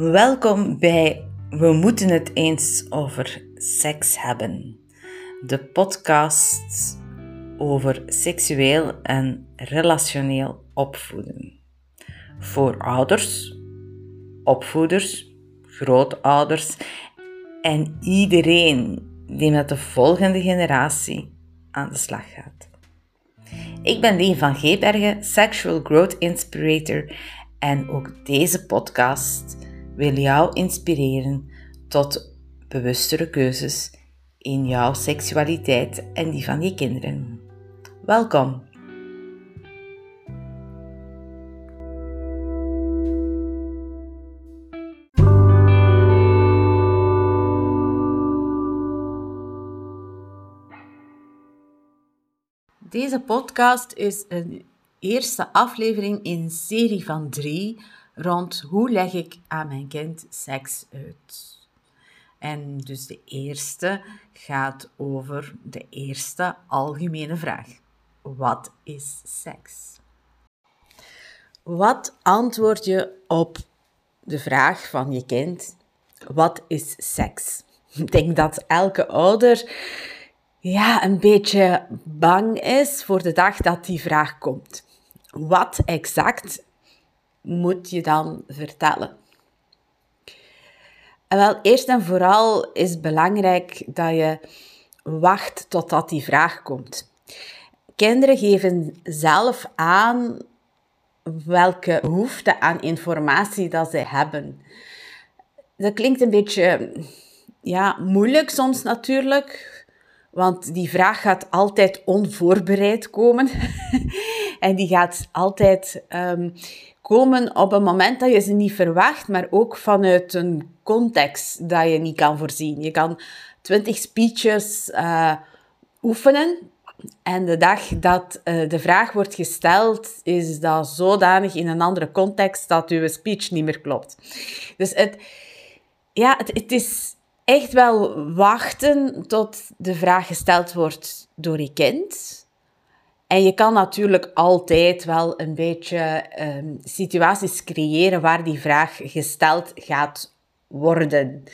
Welkom bij We moeten het eens over seks hebben. De podcast over seksueel en relationeel opvoeden. Voor ouders, opvoeders, grootouders en iedereen die met de volgende generatie aan de slag gaat. Ik ben Leen van Geebergen, Sexual Growth Inspirator en ook deze podcast wil jou inspireren tot bewustere keuzes in jouw seksualiteit en die van je kinderen. Welkom! Deze podcast is een eerste aflevering in een serie van drie rond hoe leg ik aan mijn kind seks uit. En dus de eerste gaat over de eerste algemene vraag. Wat is seks? Wat antwoord je op de vraag van je kind? Wat is seks? Ik denk dat elke ouder ja, een beetje bang is voor de dag dat die vraag komt. Wat exact moet je dan vertellen? En wel, eerst en vooral is belangrijk dat je wacht totdat die vraag komt. Kinderen geven zelf aan welke behoefte aan informatie dat ze hebben. Dat klinkt een beetje ja, moeilijk soms natuurlijk, want die vraag gaat altijd onvoorbereid komen. en die gaat altijd um, komen op een moment dat je ze niet verwacht, maar ook vanuit een context dat je niet kan voorzien. Je kan twintig speeches uh, oefenen en de dag dat uh, de vraag wordt gesteld, is dat zodanig in een andere context dat je speech niet meer klopt. Dus het, ja, het, het is echt wel wachten tot de vraag gesteld wordt door je kind. En je kan natuurlijk altijd wel een beetje um, situaties creëren waar die vraag gesteld gaat worden.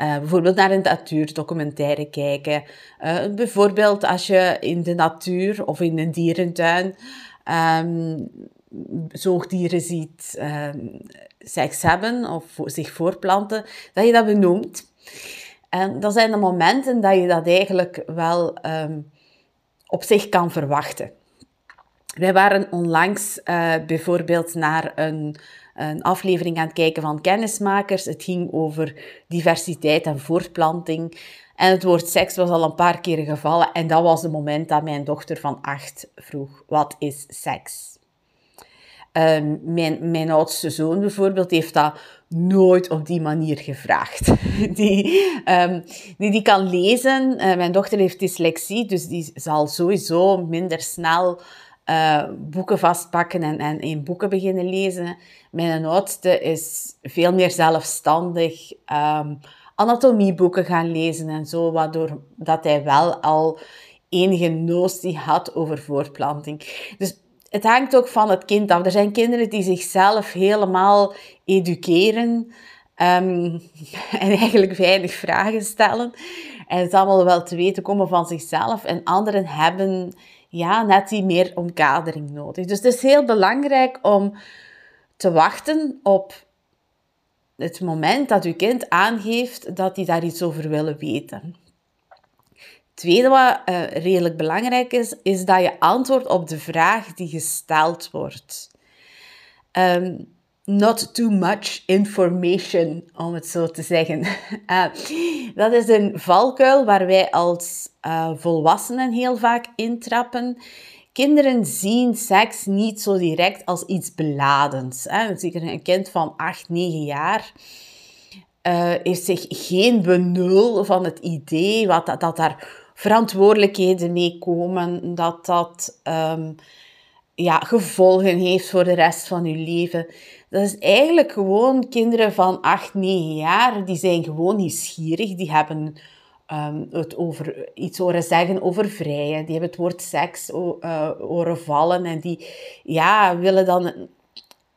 Uh, bijvoorbeeld naar een natuurdocumentaire kijken. Uh, bijvoorbeeld als je in de natuur of in een dierentuin um, zoogdieren ziet um, seks hebben of zich voorplanten, dat je dat benoemt. En dat zijn de momenten dat je dat eigenlijk wel op zich kan verwachten. Wij waren onlangs uh, bijvoorbeeld naar een, een, aflevering aan het kijken van Kennismakers. Het ging over diversiteit en voortplanting. En het woord seks was al een paar keer gevallen. En dat was het moment dat mijn dochter van acht vroeg, wat is seks? Um, mijn, mijn oudste zoon bijvoorbeeld heeft dat nooit op die manier gevraagd. Die, um, die, die kan lezen. Uh, mijn dochter heeft dyslexie, dus die zal sowieso minder snel uh, boeken vastpakken en, en in boeken beginnen lezen. Mijn oudste is veel meer zelfstandig um, anatomieboeken gaan lezen en zo, waardoor dat hij wel al enige notie had over voortplanting. Dus het hangt ook van het kind af. Er zijn kinderen die zichzelf helemaal educeren um, en eigenlijk weinig vragen stellen. En het allemaal wel te weten komen van zichzelf. En anderen hebben ja, net die meer omkadering nodig. Dus het is heel belangrijk om te wachten op het moment dat uw kind aangeeft dat hij daar iets over wil weten. Het tweede wat uh, redelijk belangrijk is, is dat je antwoordt op de vraag die gesteld wordt. Um, not too much information, om het zo te zeggen. Uh, dat is een valkuil waar wij als uh, volwassenen heel vaak intrappen. Kinderen zien seks niet zo direct als iets beladends. Zeker een kind van 8, 9 jaar uh, heeft zich geen benul van het idee wat, dat, daar verantwoordelijkheden mee komen, dat dat um, ja, gevolgen heeft voor de rest van je leven. Dat is eigenlijk gewoon kinderen van 8, 9 jaar, die zijn gewoon nieuwsgierig, die hebben um, het over iets horen zeggen over vrijen, die hebben het woord seks uh, horen vallen en die ja, willen dan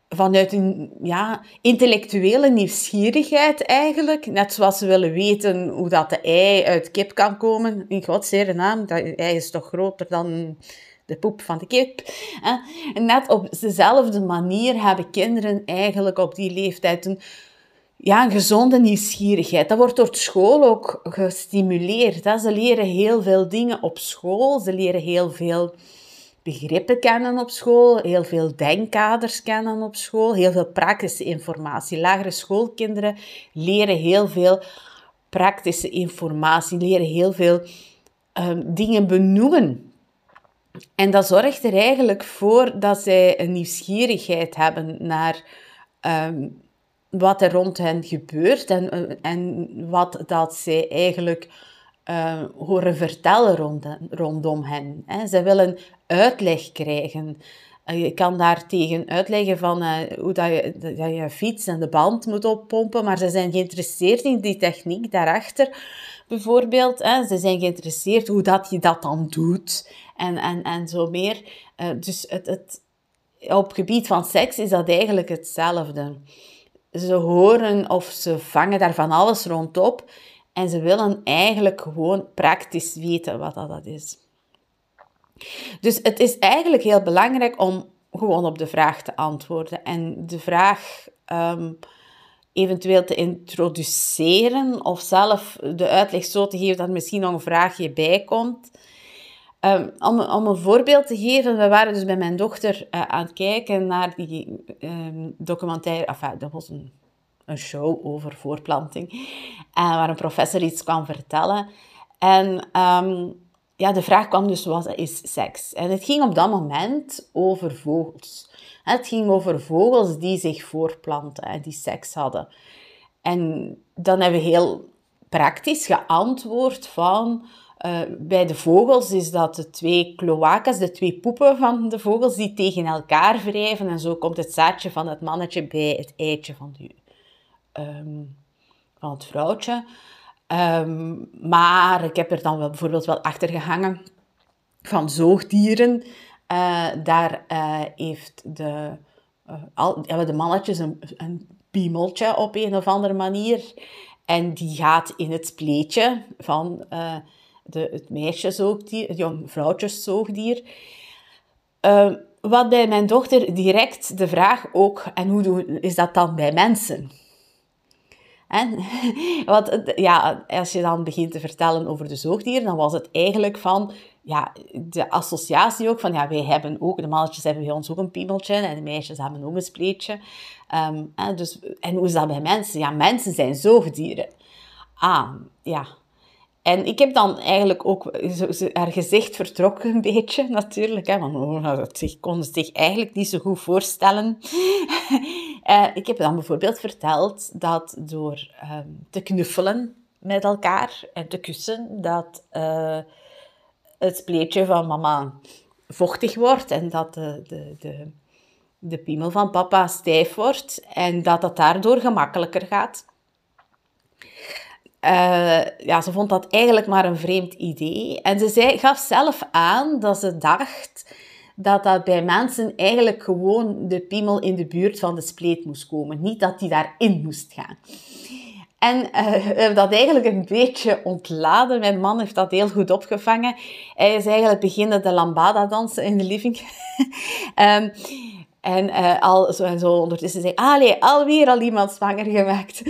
vanuit een ja, intellectuele nieuwsgierigheid eigenlijk. Net zoals ze willen weten hoe dat de ei uit kip kan komen. In godsere naam, dat ei is toch groter dan de poep van de kip. Net op dezelfde manier hebben kinderen eigenlijk op die leeftijd een, ja, een gezonde nieuwsgierigheid. Dat wordt door school ook gestimuleerd. Ze leren heel veel dingen op school. Ze leren heel veel begrippen kennen op school, heel veel denkkaders kennen op school, heel veel praktische informatie. Lagere schoolkinderen leren heel veel praktische informatie, leren heel veel um, dingen benoemen. En dat zorgt er eigenlijk voor dat zij een nieuwsgierigheid hebben naar um, wat er rond hen gebeurt en, en wat dat zij eigenlijk uh, horen vertellen rond, rondom hen. Ze willen uitleg krijgen. Uh, je kan daar tegen uitleggen van hoe dat je, je fiets en de band moet oppompen, maar ze zijn geïnteresseerd in die techniek daarachter. Bijvoorbeeld, hè. ze zijn geïnteresseerd hoe dat je dat dan doet en, en, en zo meer. dus het, het, op gebied van seks is dat eigenlijk hetzelfde. Ze horen of ze vangen daar van alles rondop. En ze willen eigenlijk gewoon praktisch weten wat dat is. Dus het is eigenlijk heel belangrijk om gewoon op de vraag te antwoorden. En de vraag um, eventueel te introduceren of zelf de uitleg zo te geven dat er misschien nog een vraagje bij komt. Um, om, een voorbeeld te geven, we waren dus bij mijn dochter uh, aan het kijken naar die um, documentaire, enfin, dat was een een show over voorplanting, en waar een professor iets kwam vertellen. En ehm, ja, de vraag kwam dus, wat is seks? En het ging op dat moment over vogels. Het ging over vogels die zich voorplanten en die seks hadden. En dan hebben we heel praktisch geantwoord van... Uh, bij de vogels is dat de twee cloacas, de twee poepen van de vogels, die tegen elkaar wrijven. En zo komt het zaadje van het mannetje bij het eitje van de Ehm, van het vrouwtje. Ehm, maar ik heb er dan wel, bijvoorbeeld wel achter gehangen van zoogdieren. Uh, daar uh, heeft de, al, hebben de mannetjes een, een piemeltje op een of andere manier. En die gaat in het spleetje van de, het meisjeszoogdier, het jong vrouwtjeszoogdier. Ehm, wat bij mijn dochter direct de vraag ook, en hoe doen, is dat dan bij mensen? En, want ja, als je dan begint te vertellen over de zoogdieren, dan was het eigenlijk van ja, de associatie ook van ja, wij hebben ook, de mannetjes hebben bij ons ook een piemeltje en de meisjes hebben ook een spleetje. En, dus, en hoe is dat bij mensen? Ja, mensen zijn zoogdieren. Ah, ja. En ik heb dan eigenlijk ook haar gezicht vertrokken een beetje, natuurlijk. Hè, want oh, ik kon zich eigenlijk niet zo goed voorstellen. Uh, ik heb dan bijvoorbeeld verteld dat door ehm, te knuffelen met elkaar en te kussen, dat uh, het spleetje van mama vochtig wordt en dat de, de, de, piemel van papa stijf wordt en dat het daardoor gemakkelijker gaat. Uh, ja, ze vond dat eigenlijk maar een vreemd idee. En ze zei, gaf zelf aan dat ze dacht dat dat bij mensen eigenlijk gewoon de piemel in de buurt van de spleet moest komen. Niet dat die daarin moest gaan. En uh, we hebben dat eigenlijk een beetje ontladen. Mijn man heeft dat heel goed opgevangen. Hij is eigenlijk beginnen de lambada dansen in de living. um, En uh, al zo en zo ondertussen zei allee, alweer al iemand zwanger gemaakt.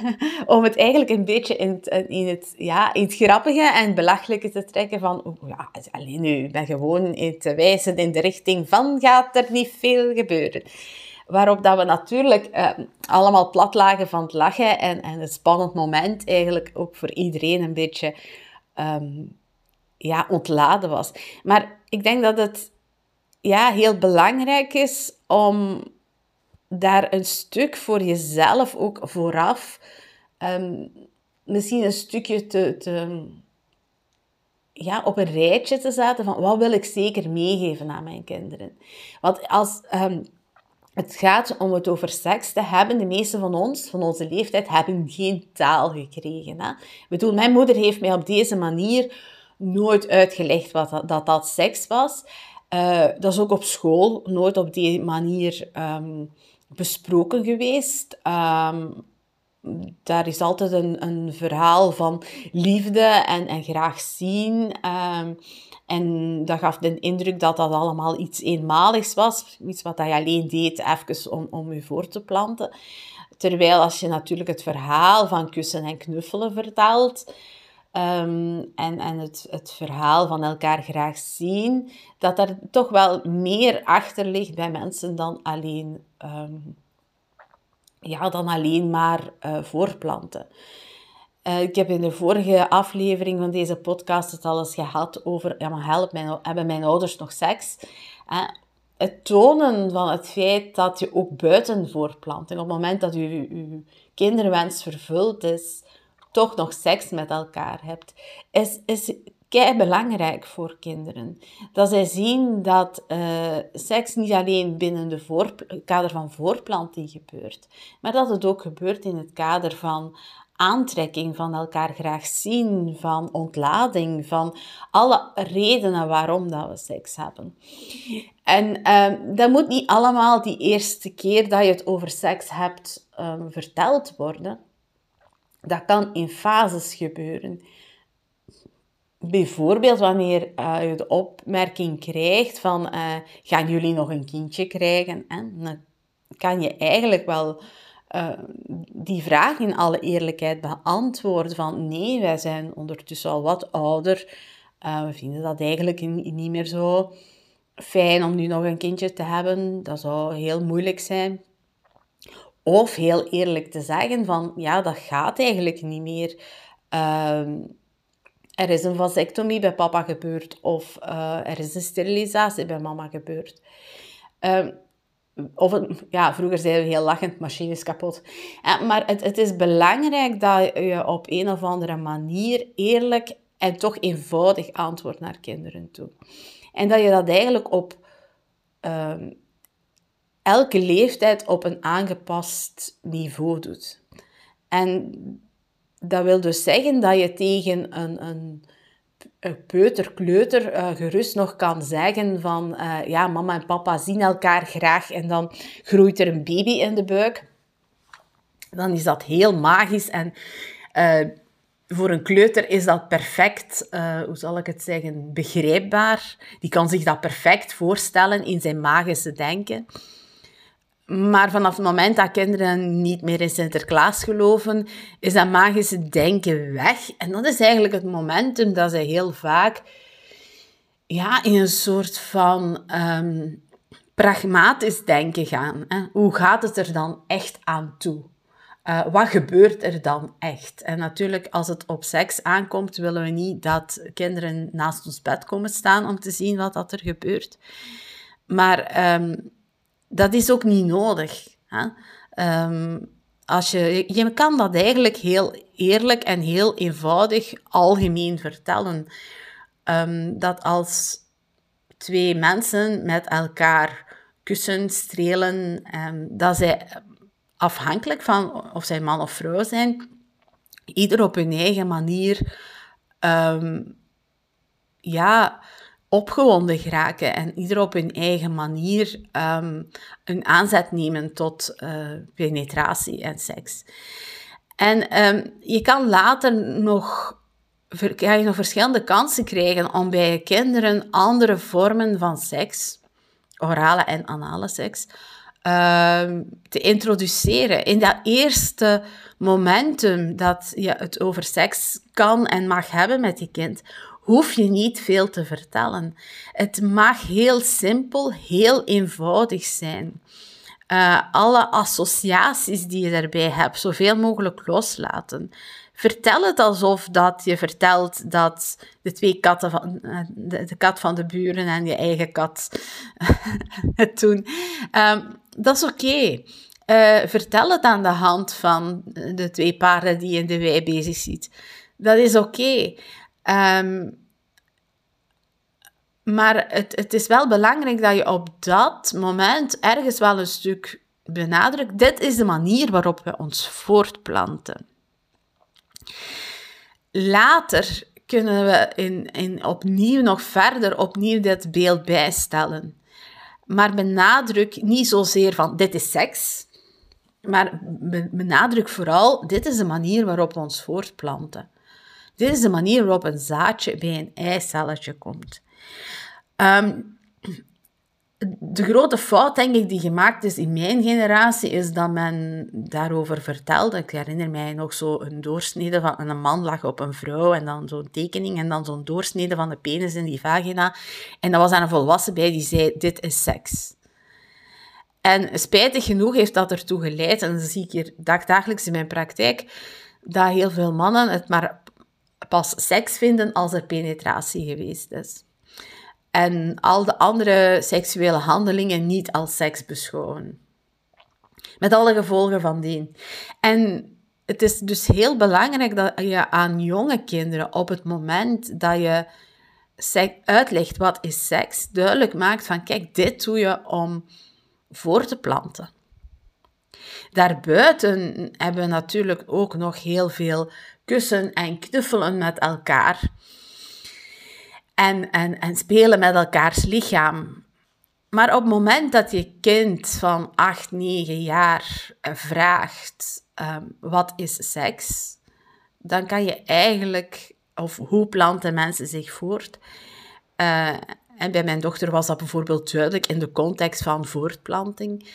Om het eigenlijk een beetje in het, in het, ja, in het grappige en belachelijke te trekken van, ja, alleen nu, ik ben gewoon te wijzen in de richting van, gaat er niet veel gebeuren. Waarop dat we natuurlijk uh, allemaal plat lagen van het lachen en, en het spannend moment eigenlijk ook voor iedereen een beetje um, ja, ontladen was. Maar ik denk dat het ja, heel belangrijk is om daar een stuk voor jezelf ook vooraf um, misschien een stukje te, te, ja, op een rijtje te zetten van wat wil ik zeker meegeven aan mijn kinderen. Want als um, het gaat om het over seks te hebben, de meeste van ons, van onze leeftijd, hebben geen taal gekregen. Hè? Ik bedoel, mijn moeder heeft mij op deze manier nooit uitgelegd wat dat, dat seks was. Uh, dat is ook op school nooit op die manier um, besproken geweest. Ehm, daar is altijd een, een verhaal van liefde en, en graag zien. Ehm, en dat gaf de indruk dat dat allemaal iets eenmaligs was. Iets wat je alleen deed even om, om je voor te planten. Terwijl als je natuurlijk het verhaal van kussen en knuffelen vertelt, ehm, en, en het, het verhaal van elkaar graag zien, dat er toch wel meer achter ligt bij mensen dan alleen, ehm, ja, dan alleen maar uh, voorplanten. Uh, ik heb in de vorige aflevering van deze podcast het al eens gehad over, ja maar help, mijn, hebben mijn ouders nog seks? Uh, het tonen van het feit dat je ook buiten voorplanting, op het moment dat je, je kinderwens vervuld is, toch nog seks met elkaar hebt, is, is kei belangrijk voor kinderen. Dat zij zien dat uh, seks niet alleen binnen het kader van voorplanting gebeurt, maar dat het ook gebeurt in het kader van aantrekking, van elkaar graag zien, van ontlading, van alle redenen waarom dat we seks hebben. En um, dat moet niet allemaal die eerste keer dat je het over seks hebt um, verteld worden. Dat kan in fases gebeuren. Bijvoorbeeld wanneer uh, je de opmerking krijgt van uh, gaan jullie nog een kindje krijgen? En dan kan je eigenlijk wel uh, die vraag in alle eerlijkheid beantwoorden van nee, wij zijn ondertussen al wat ouder. we vinden dat eigenlijk niet meer zo fijn om nu nog een kindje te hebben. Dat zou heel moeilijk zijn. Of heel eerlijk te zeggen van, ja, dat gaat eigenlijk niet meer. Ehm, er is een vasectomie bij papa gebeurd of uh, er is een sterilisatie bij mama gebeurd. Uh, of ja, vroeger zeiden we heel lachend, machine is kapot. Uh, maar het, het is belangrijk dat je op een of andere manier eerlijk en toch eenvoudig antwoordt naar kinderen toe. En dat je dat eigenlijk op ehm, elke leeftijd op een aangepast niveau doet. En dat wil dus zeggen dat je tegen een, een, een peuter, kleuter uh, gerust nog kan zeggen van uh, ja, mama en papa zien elkaar graag en dan groeit er een baby in de buik. Dan is dat heel magisch en uh, voor een kleuter is dat perfect, hoe zal ik het zeggen, begrijpbaar. Die kan zich dat perfect voorstellen in zijn magische denken. Maar vanaf het moment dat kinderen niet meer in Sinterklaas geloven, is dat magische denken weg. En dat is eigenlijk het momentum dat ze heel vaak ja, in een soort van um, pragmatisch denken gaan. Hè? Hoe gaat het er dan echt aan toe? Uh, wat gebeurt er dan echt? En natuurlijk, als het op seks aankomt, willen we niet dat kinderen naast ons bed komen staan om te zien wat dat er gebeurt. Maar um, dat is ook niet nodig. Hè? Um, als je, je kan dat eigenlijk heel eerlijk en heel eenvoudig algemeen vertellen. Um, dat als twee mensen met elkaar kussen, strelen, dat zij afhankelijk van of zij man of vrouw zijn, ieder op hun eigen manier ja, opgewonden geraken en ieder op hun eigen manier um, een aanzet nemen tot uh, penetratie en seks. En um, je kan later nog, kan je nog verschillende kansen krijgen om bij je kinderen andere vormen van seks, orale en anale seks, Ehm, te introduceren. In dat eerste momentum dat je het over seks kan en mag hebben met je kind, hoef je niet veel te vertellen. Het mag heel simpel, heel eenvoudig zijn. Uh, alle associaties die je daarbij hebt, zoveel mogelijk loslaten. Vertel het alsof dat je vertelt dat de twee katten van eh, de, kat van de buren en je eigen kat het doen. Um, dat is oké. Eh, vertel het aan de hand van de twee paarden die je in de wei bezig ziet. Dat is oké. Um, maar het, het is wel belangrijk dat je op dat moment ergens wel een stuk benadrukt. Dit is de manier waarop we ons voortplanten. Later kunnen we in, in opnieuw nog verder opnieuw dit beeld bijstellen. maar benadruk niet zozeer van dit is seks, maar benadruk vooral dit is de manier waarop we ons voortplanten. Dit is de manier waarop een zaadje bij een eicelletje komt. Ehm, de grote fout, denk ik, die gemaakt is in mijn generatie, is dat men daarover vertelde. Ik herinner mij nog zo een doorsnede van een man lag op een vrouw en dan zo'n tekening en dan zo'n doorsnede van de penis in die vagina. En dat was aan een volwassen bij die zei, dit is seks. En spijtig genoeg heeft dat ertoe geleid, en dat zie ik hier dagelijks in mijn praktijk, dat heel veel mannen het maar pas seks vinden als er penetratie geweest is en al de andere seksuele handelingen niet als seks beschouwen. Met alle gevolgen van dien. En het is dus heel belangrijk dat je aan jonge kinderen op het moment dat je uitlegt wat is seks, duidelijk maakt van kijk, dit doe je om voor te planten. Daarbuiten hebben we natuurlijk ook nog heel veel kussen en knuffelen met elkaar en, en, en spelen met elkaars lichaam. Maar op het moment dat je kind van 8, 9 jaar vraagt um, wat is seks, dan kan je eigenlijk, of hoe planten mensen zich voort? Uh, en bij mijn dochter was dat bijvoorbeeld duidelijk in de context van voortplanting.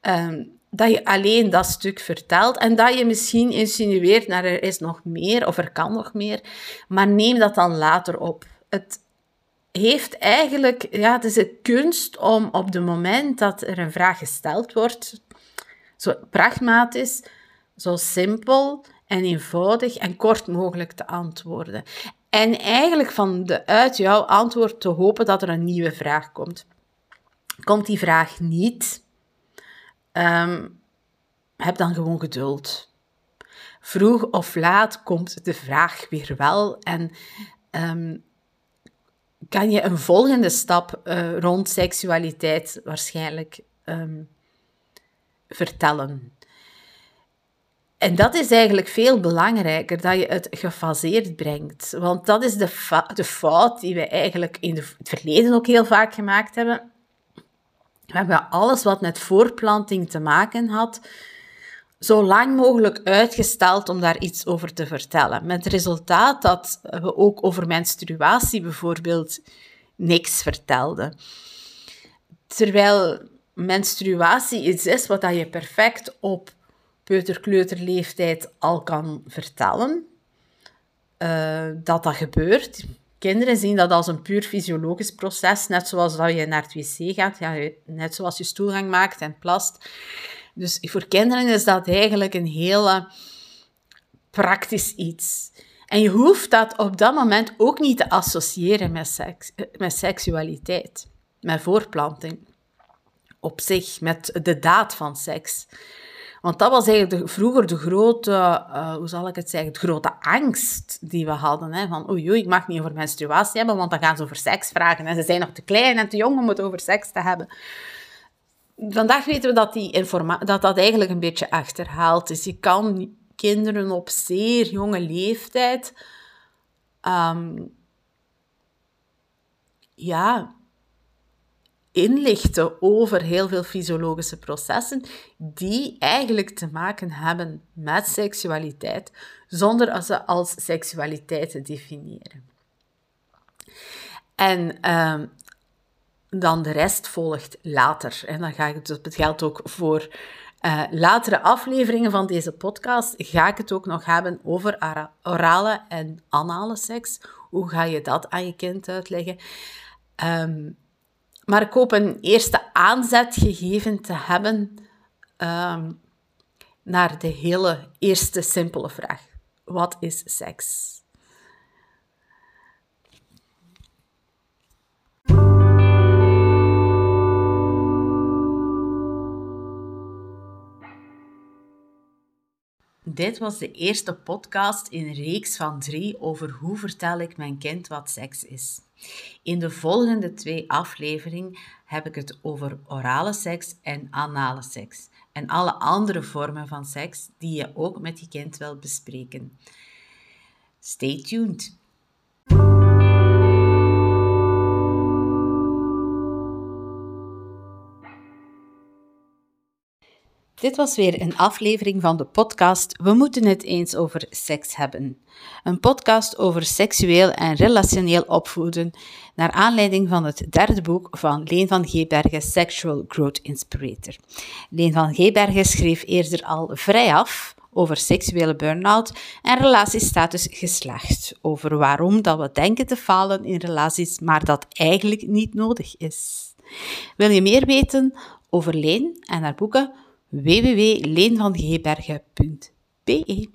Um, dat je alleen dat stuk vertelt en dat je misschien insinueert naar er is nog meer of er kan nog meer, maar neem dat dan later op. Het, heeft eigenlijk, ja, het is een kunst om op het moment dat er een vraag gesteld wordt, zo pragmatisch, zo simpel en eenvoudig en kort mogelijk te antwoorden. En eigenlijk van de, uit jouw antwoord te hopen dat er een nieuwe vraag komt. Komt die vraag niet, um, heb dan gewoon geduld. Vroeg of laat komt de vraag weer wel en um, kan je een volgende stap uh, rond seksualiteit waarschijnlijk um, vertellen. En dat is eigenlijk veel belangrijker, dat je het gefaseerd brengt. Want dat is de, de fout die we eigenlijk in het verleden ook heel vaak gemaakt hebben. We hebben alles wat met voorplanting te maken had, zo lang mogelijk uitgesteld om daar iets over te vertellen. Met resultaat dat we ook over menstruatie bijvoorbeeld niks vertelden. Terwijl menstruatie iets is wat je perfect op peuterkleuterleeftijd al kan vertellen. Uh, dat dat gebeurt. Kinderen zien dat als een puur fysiologisch proces, net zoals dat je naar het wc gaat, ja, net zoals je stoelgang maakt en plast. Dus voor kinderen is dat eigenlijk een hele praktisch iets. En je hoeft dat op dat moment ook niet te associëren met, seks, met seksualiteit, met voorplanting op zich, met de daad van seks. Want dat was eigenlijk vroeger de grote, uh, hoe zal ik het zeggen, de grote angst die we hadden. Hè? Van oei, ik mag niet over menstruatie hebben, want dan gaan ze over seks vragen. En ze zijn nog te klein en te jong om het over seks te hebben vandaag weten we dat, die dat dat eigenlijk een beetje achterhaald is. Je kan kinderen op zeer jonge leeftijd um, ja, inlichten over heel veel fysiologische processen die eigenlijk te maken hebben met seksualiteit, zonder ze als seksualiteit te definiëren. En um, dan de rest volgt later. En dan ga ik het geldt ook voor uh, latere afleveringen van deze podcast, ga ik het ook nog hebben over orale en anale seks. Hoe ga je dat aan je kind uitleggen? Um, maar ik hoop een eerste aanzet gegeven te hebben um, naar de hele eerste simpele vraag. Wat is seks? Dit was de eerste podcast in een reeks van drie over hoe vertel ik mijn kind wat seks is. In de volgende twee afleveringen heb ik het over orale seks en anale seks en alle andere vormen van seks die je ook met je kind wilt bespreken. Stay tuned! Dit was weer een aflevering van de podcast We moeten het eens over seks hebben. Een podcast over seksueel en relationeel opvoeden, naar aanleiding van het derde boek van Leen van Geebergen, Sexual Growth Inspirator. Leen van Geebergen schreef eerder al vrij af over seksuele burn-out en relatiestatus geslacht, over waarom dat we denken te falen in relaties, maar dat eigenlijk niet nodig is. Wil je meer weten over Leen en haar boeken? www.leenvangeebergen.be